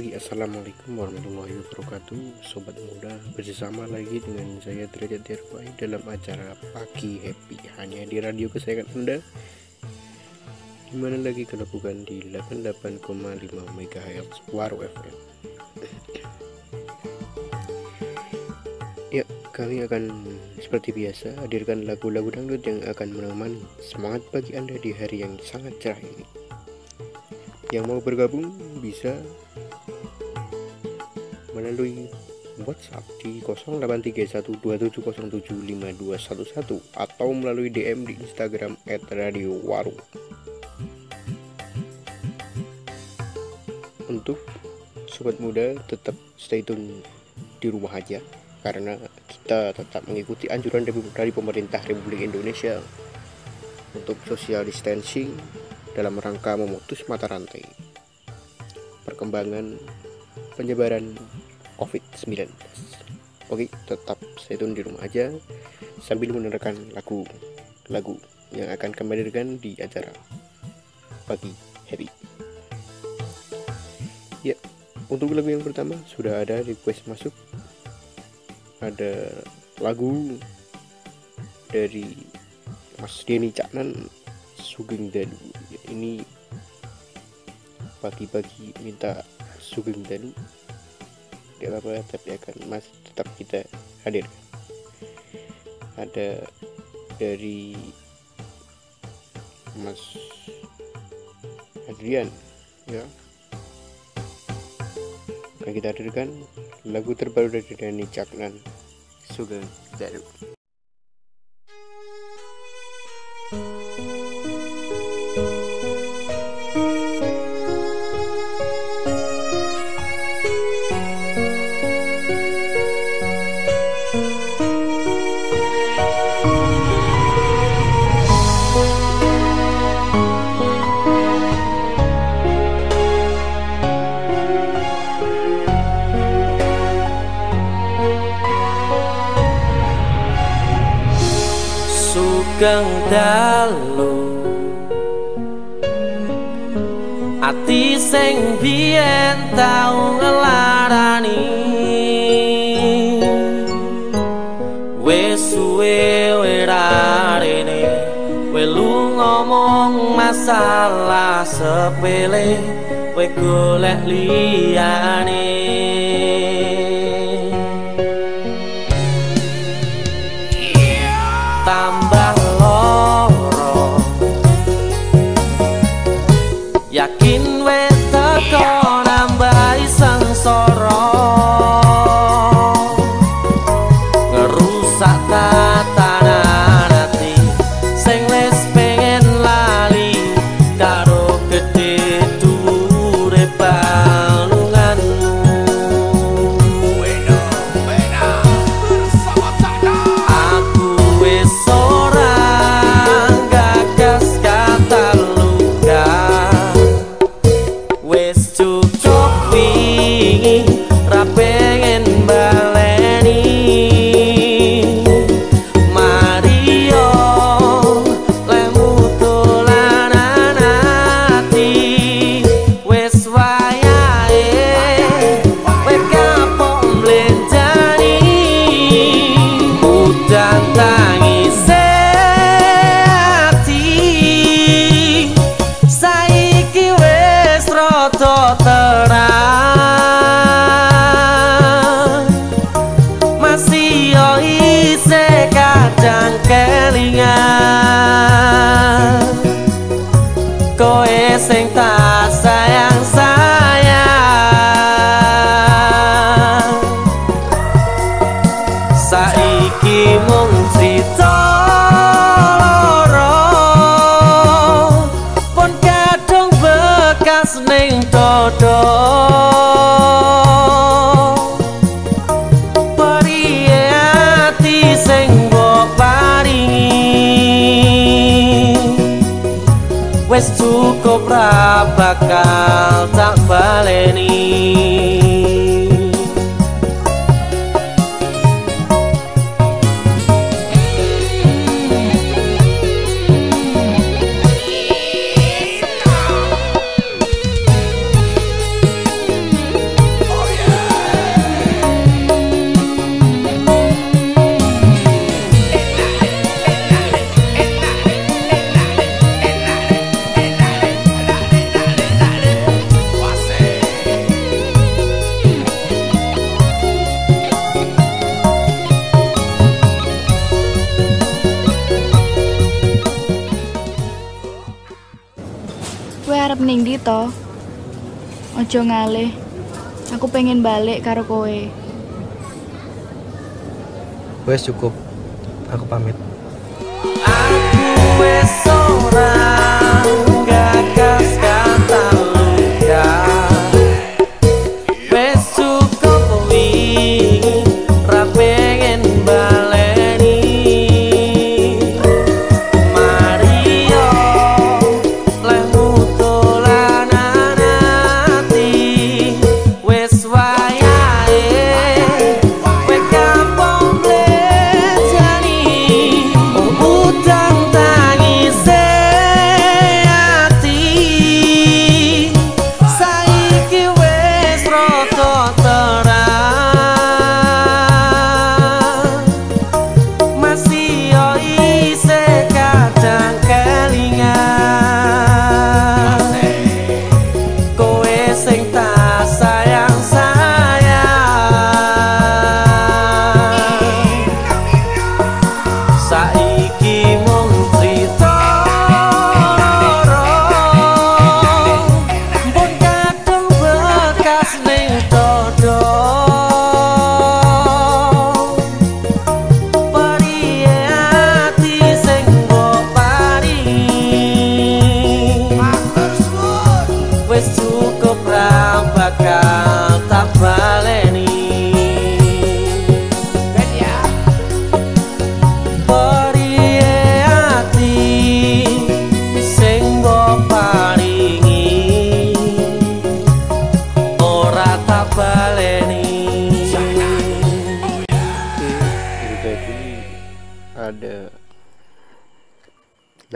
pagi. Assalamualaikum warahmatullahi wabarakatuh. Sobat muda bersama lagi dengan saya Derajat Dirwai Dalam acara Pagi Happy. Hanya di radio kesayangan Anda. Di mana lagi kelakukan di 88,5 MHz Waro FM Ya kami akan seperti biasa hadirkan lagu-lagu dangdut yang akan menemani semangat bagi Anda di hari yang sangat cerah ini yang mau bergabung bisa melalui WhatsApp di 083127075211 atau melalui DM di Instagram @radiowaru. Untuk sobat muda tetap stay tune di rumah aja karena kita tetap mengikuti anjuran dari pemerintah Republik Indonesia untuk social distancing dalam rangka memutus mata rantai perkembangan penyebaran COVID-19. Oke, tetap stay tune di rumah aja sambil menerangkan lagu-lagu yang akan kami hadirkan di acara pagi happy. Ya, untuk lagu yang pertama sudah ada request masuk. Ada lagu dari Mas Denny Caknan Sugeng Dalu ini pagi-pagi minta Sugeng Dalu gak apa-apa tapi akan masih tetap kita hadir. Ada dari Mas Adrian. Ya. Akan kita hadirkan lagu terbaru dari Dani Caknan. Sugeng Dalu dalu. Ati sing biyen tau ngelarani. Wis suwe werarene welu ngomong masalah sepele we golek liyane voltar. Wes cukup ra bakal tak baleni ning ndi to? Ojo ngalih. Aku pengen balik karo kowe. Wes cukup. Aku pamit. Aku wes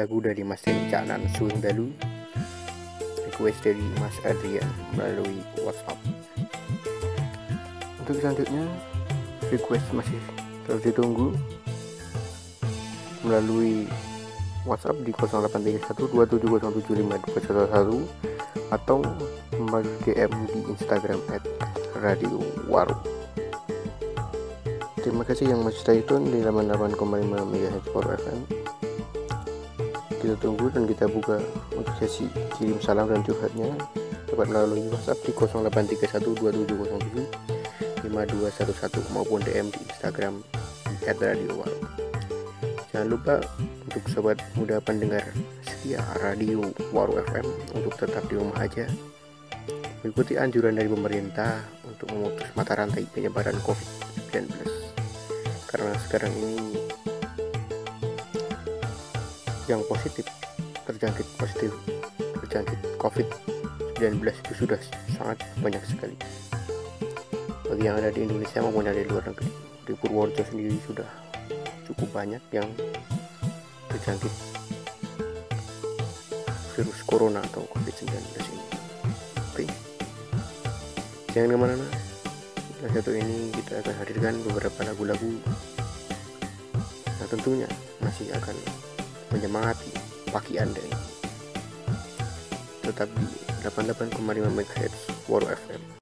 lagu dari Mas Denny Canan Suing Dalu request dari Mas Adrian melalui WhatsApp untuk selanjutnya request masih terus ditunggu melalui WhatsApp di 083127075211 atau melalui DM di Instagram at Radio Waru. Terima kasih yang masih stay tune di 88,5 MHz Power FM. Kita tunggu dan kita buka untuk sesi kirim salam dan curhatnya dapat melalui WhatsApp di 083127075211 maupun DM di Instagram di @radiowaru. Jangan lupa untuk sobat muda pendengar setia Radio Waru FM untuk tetap di rumah aja. Mengikuti anjuran dari pemerintah untuk memutus mata rantai penyebaran COVID-19 karena sekarang ini yang positif terjangkit positif terjangkit COVID-19 itu sudah sangat banyak sekali. Bagi yang ada di Indonesia maupun di luar negeri di Purworejo sendiri sudah cukup banyak yang terjangkit virus corona atau COVID-19 ini. Oke. Jangan ke mana-mana. Yang satu ini kita akan hadirkan beberapa lagu-lagu yang tentunya masih akan menyemangati pagi anda tetap di 88,5 MHz Waru FM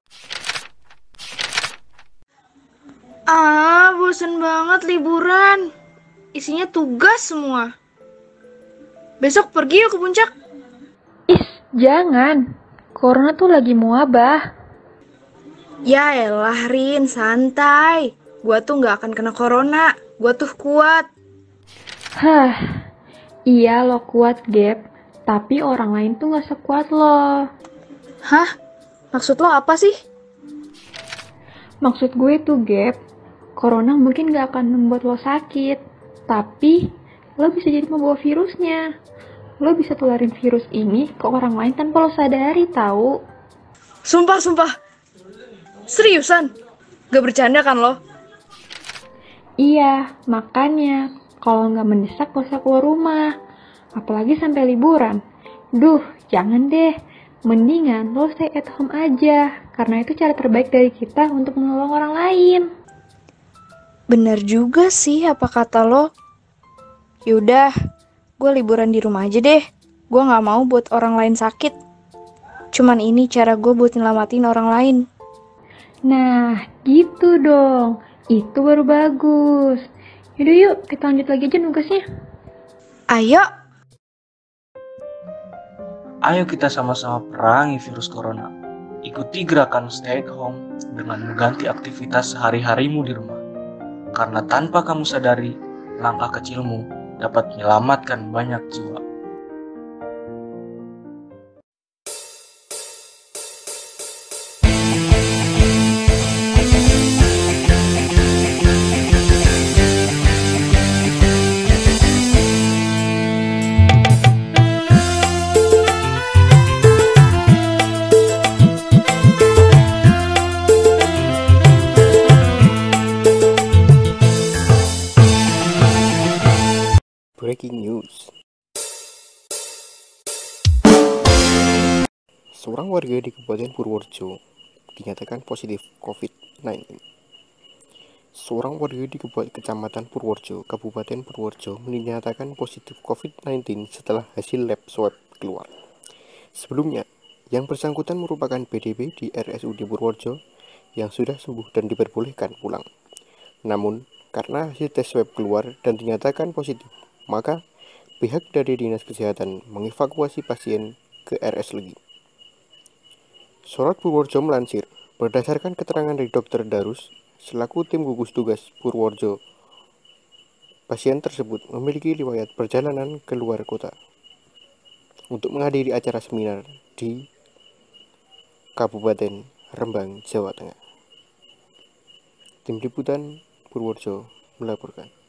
Ah, bosen banget liburan. Isinya tugas semua. Besok pergi yuk ke puncak. Is, jangan. Corona tuh lagi muabah. Ya elah, Rin, santai. Gua tuh nggak akan kena corona. Gua tuh kuat. Hah, iya lo kuat, Gap. Tapi orang lain tuh gak sekuat lo. Hah? Maksud lo apa sih? Maksud gue tuh, Gap, Corona mungkin gak akan membuat lo sakit. Tapi, lo bisa jadi membawa virusnya. Lo bisa tularin virus ini ke orang lain tanpa lo sadari, tahu? Sumpah, sumpah. Seriusan? Gak bercanda kan lo? Iya, makanya kalau nggak mendesak gak usah keluar rumah. Apalagi sampai liburan. Duh, jangan deh. Mendingan lo stay at home aja. Karena itu cara terbaik dari kita untuk menolong orang lain. Bener juga sih apa kata lo. Yaudah, gue liburan di rumah aja deh. Gue gak mau buat orang lain sakit. Cuman ini cara gue buat nyelamatin orang lain. Nah, gitu dong. Itu baru bagus. Yaudah yuk, kita lanjut lagi aja nugasnya. Ayo. Ayo kita sama-sama perangi virus corona. Ikuti gerakan stay at home dengan mengganti aktivitas sehari-harimu di rumah. Karena tanpa kamu sadari, langkah kecilmu dapat menyelamatkan banyak jiwa. Breaking news. Seorang warga di Kabupaten Purworejo dinyatakan positif COVID-19. Seorang warga di Kecamatan Purworejo, Kabupaten Purworejo dinyatakan positif COVID-19 setelah hasil lab swab keluar. Sebelumnya, yang bersangkutan merupakan PDP di RSUD Purworejo yang sudah sembuh dan diperbolehkan pulang. Namun, karena hasil tes swab keluar dan dinyatakan positif, maka pihak dari Dinas Kesehatan mengevakuasi pasien ke RS Legi. Surat Purworejo melansir, berdasarkan keterangan dari Dr. Darus, selaku tim gugus tugas Purworejo, pasien tersebut memiliki riwayat perjalanan ke luar kota untuk menghadiri acara seminar di Kabupaten Rembang, Jawa Tengah. Tim Liputan Purworejo melaporkan.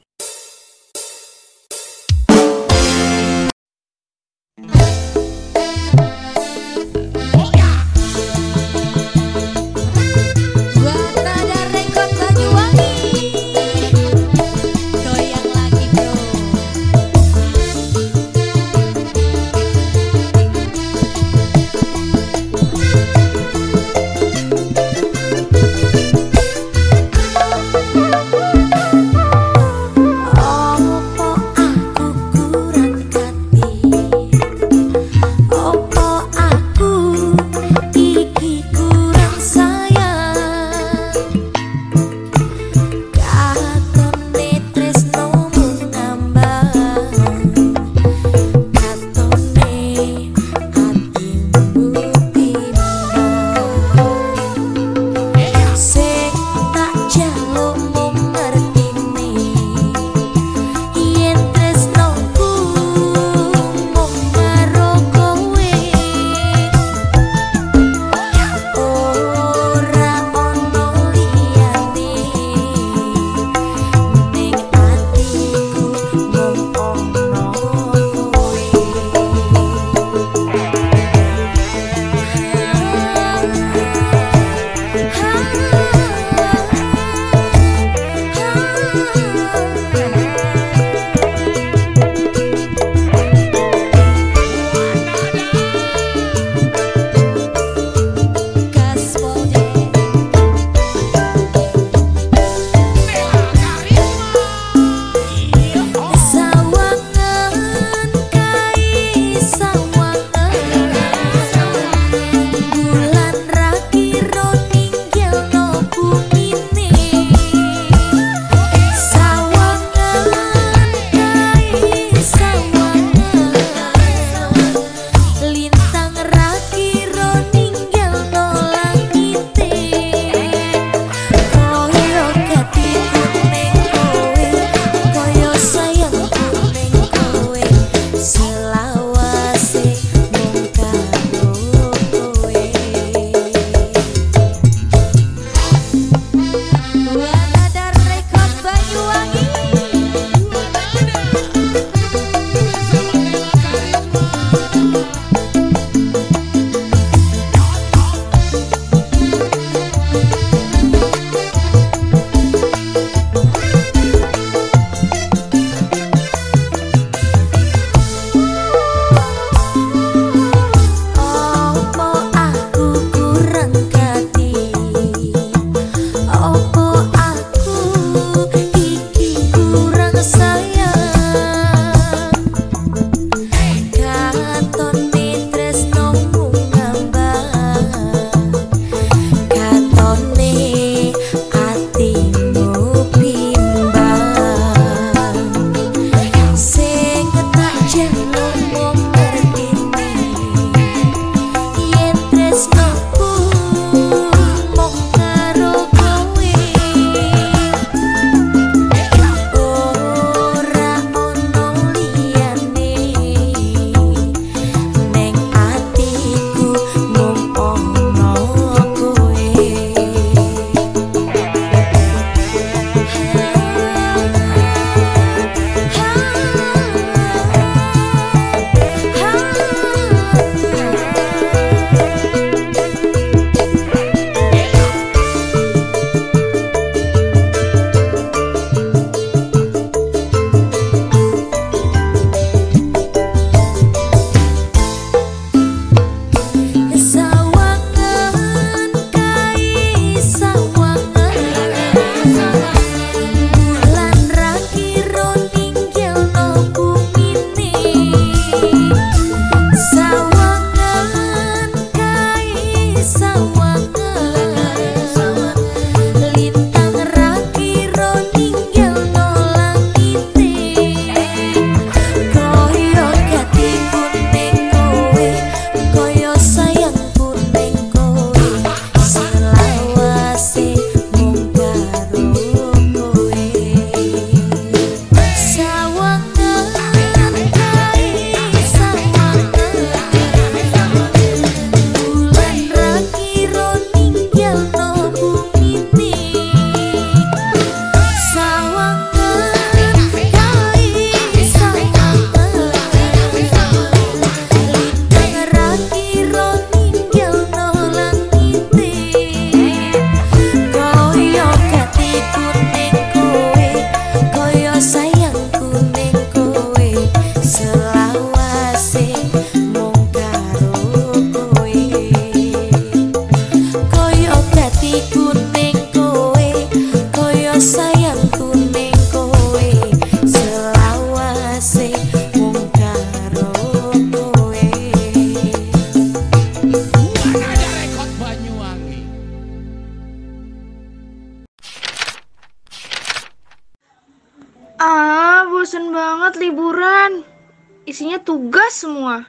Semua.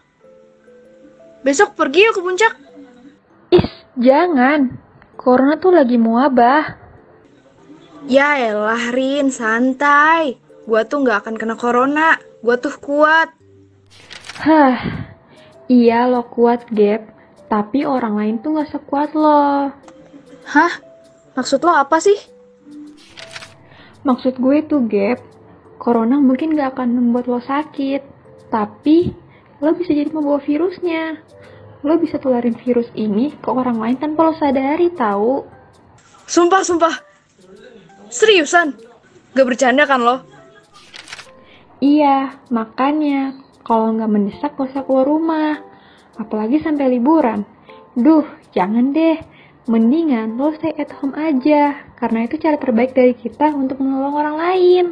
Besok pergi yuk ke puncak. Is, jangan. Corona tuh lagi muabah. Ya elah Rin, santai. Gua tuh nggak akan kena corona. Gua tuh kuat. Hah, iya lo kuat, Gap. Tapi orang lain tuh gak sekuat lo. Hah? Maksud lo apa sih? Maksud gue tuh, Gap, Corona mungkin gak akan membuat lo sakit. Tapi, lo bisa jadi membawa virusnya. Lo bisa tularin virus ini ke orang lain tanpa lo sadari, tahu? Sumpah, sumpah. Seriusan? Gak bercanda kan lo? Iya, makanya kalau nggak mendesak gak usah keluar rumah. Apalagi sampai liburan. Duh, jangan deh. Mendingan lo stay at home aja. Karena itu cara terbaik dari kita untuk menolong orang lain.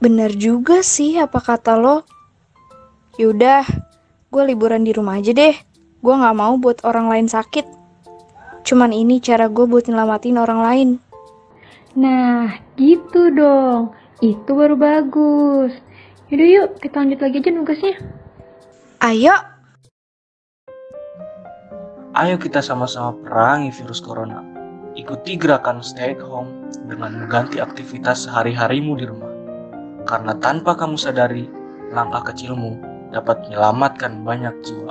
Bener juga sih apa kata lo. Yaudah, gue liburan di rumah aja deh. Gue gak mau buat orang lain sakit. Cuman ini cara gue buat nyelamatin orang lain. Nah, gitu dong. Itu baru bagus. Yaudah yuk, kita lanjut lagi aja nugasnya. Ayo, Ayo kita sama-sama perangi virus corona. Ikuti gerakan stay at home dengan mengganti aktivitas sehari-harimu di rumah. Karena tanpa kamu sadari, langkah kecilmu dapat menyelamatkan banyak jiwa.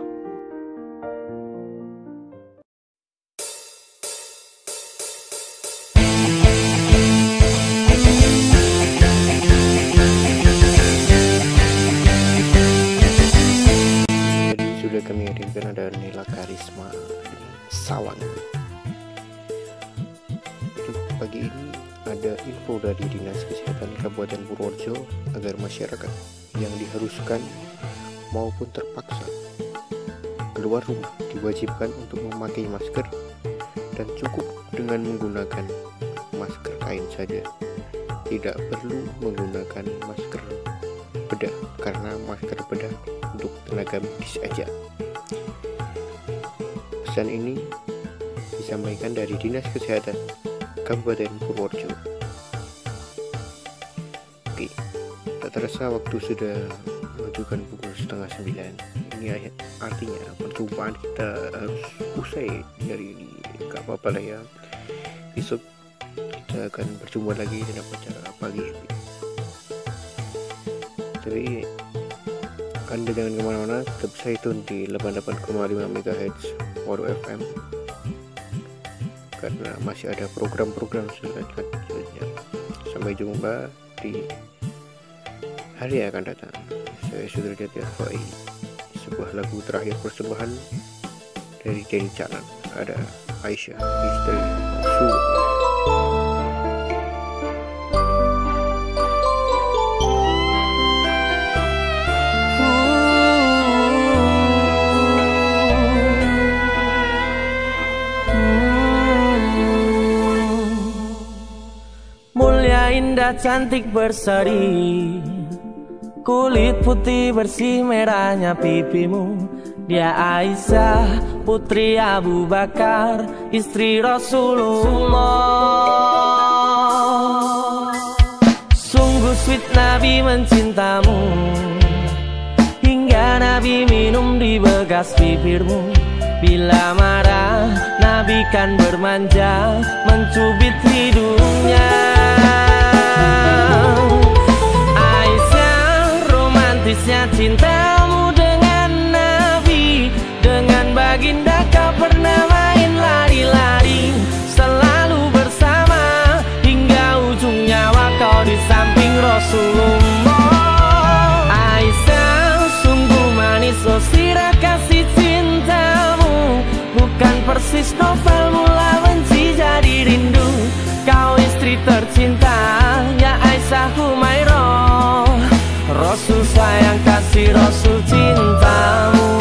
Menggunakan masker kain saja. Tidak perlu menggunakan masker bedah karena masker bedah untuk tenaga medis aja. Pesan ini disampaikan dari Dinas Kesehatan Kabupaten Purworejo. Oke, tak terasa waktu sudah menunjukkan pukul setengah sembilan. Ini artinya perjumpaan kita harus usai dari ini. Gak apa-apa lah ya. Besok kita akan berjumpa lagi dalam acara pagi. Tapi anda jangan ke mana-mana, tetap stay tune di 88,5 MHz Waru FM karena masih ada program-program selanjutnya. Sampai jumpa di hari yang akan datang. Saya sudah Jati Arfai. Sebuah lagu terakhir persembahan dari Denny Canan. Ada Aisyah, istri Mulia indah cantik berseri Kulit putih bersih merahnya pipimu Dia Aisyah putri Abu Bakar Istri Rasulullah. Sungguh sweet Nabi mencintamu Hingga Nabi minum di bekas bibirmu. Bila marah Nabi kan bermanja Mencubit hidungnya. Aisyah romantisnya cintamu baginda kau pernah main lari-lari Selalu bersama Hingga ujung nyawa kau di samping Rasulullah. Aisyah sungguh manis oh sirah kasih cintamu. Bukan persis novel mula benci jadi rindu. Kau istri tercinta ya Aisyah Humairah. Rasul sayang kasih Rasul cintamu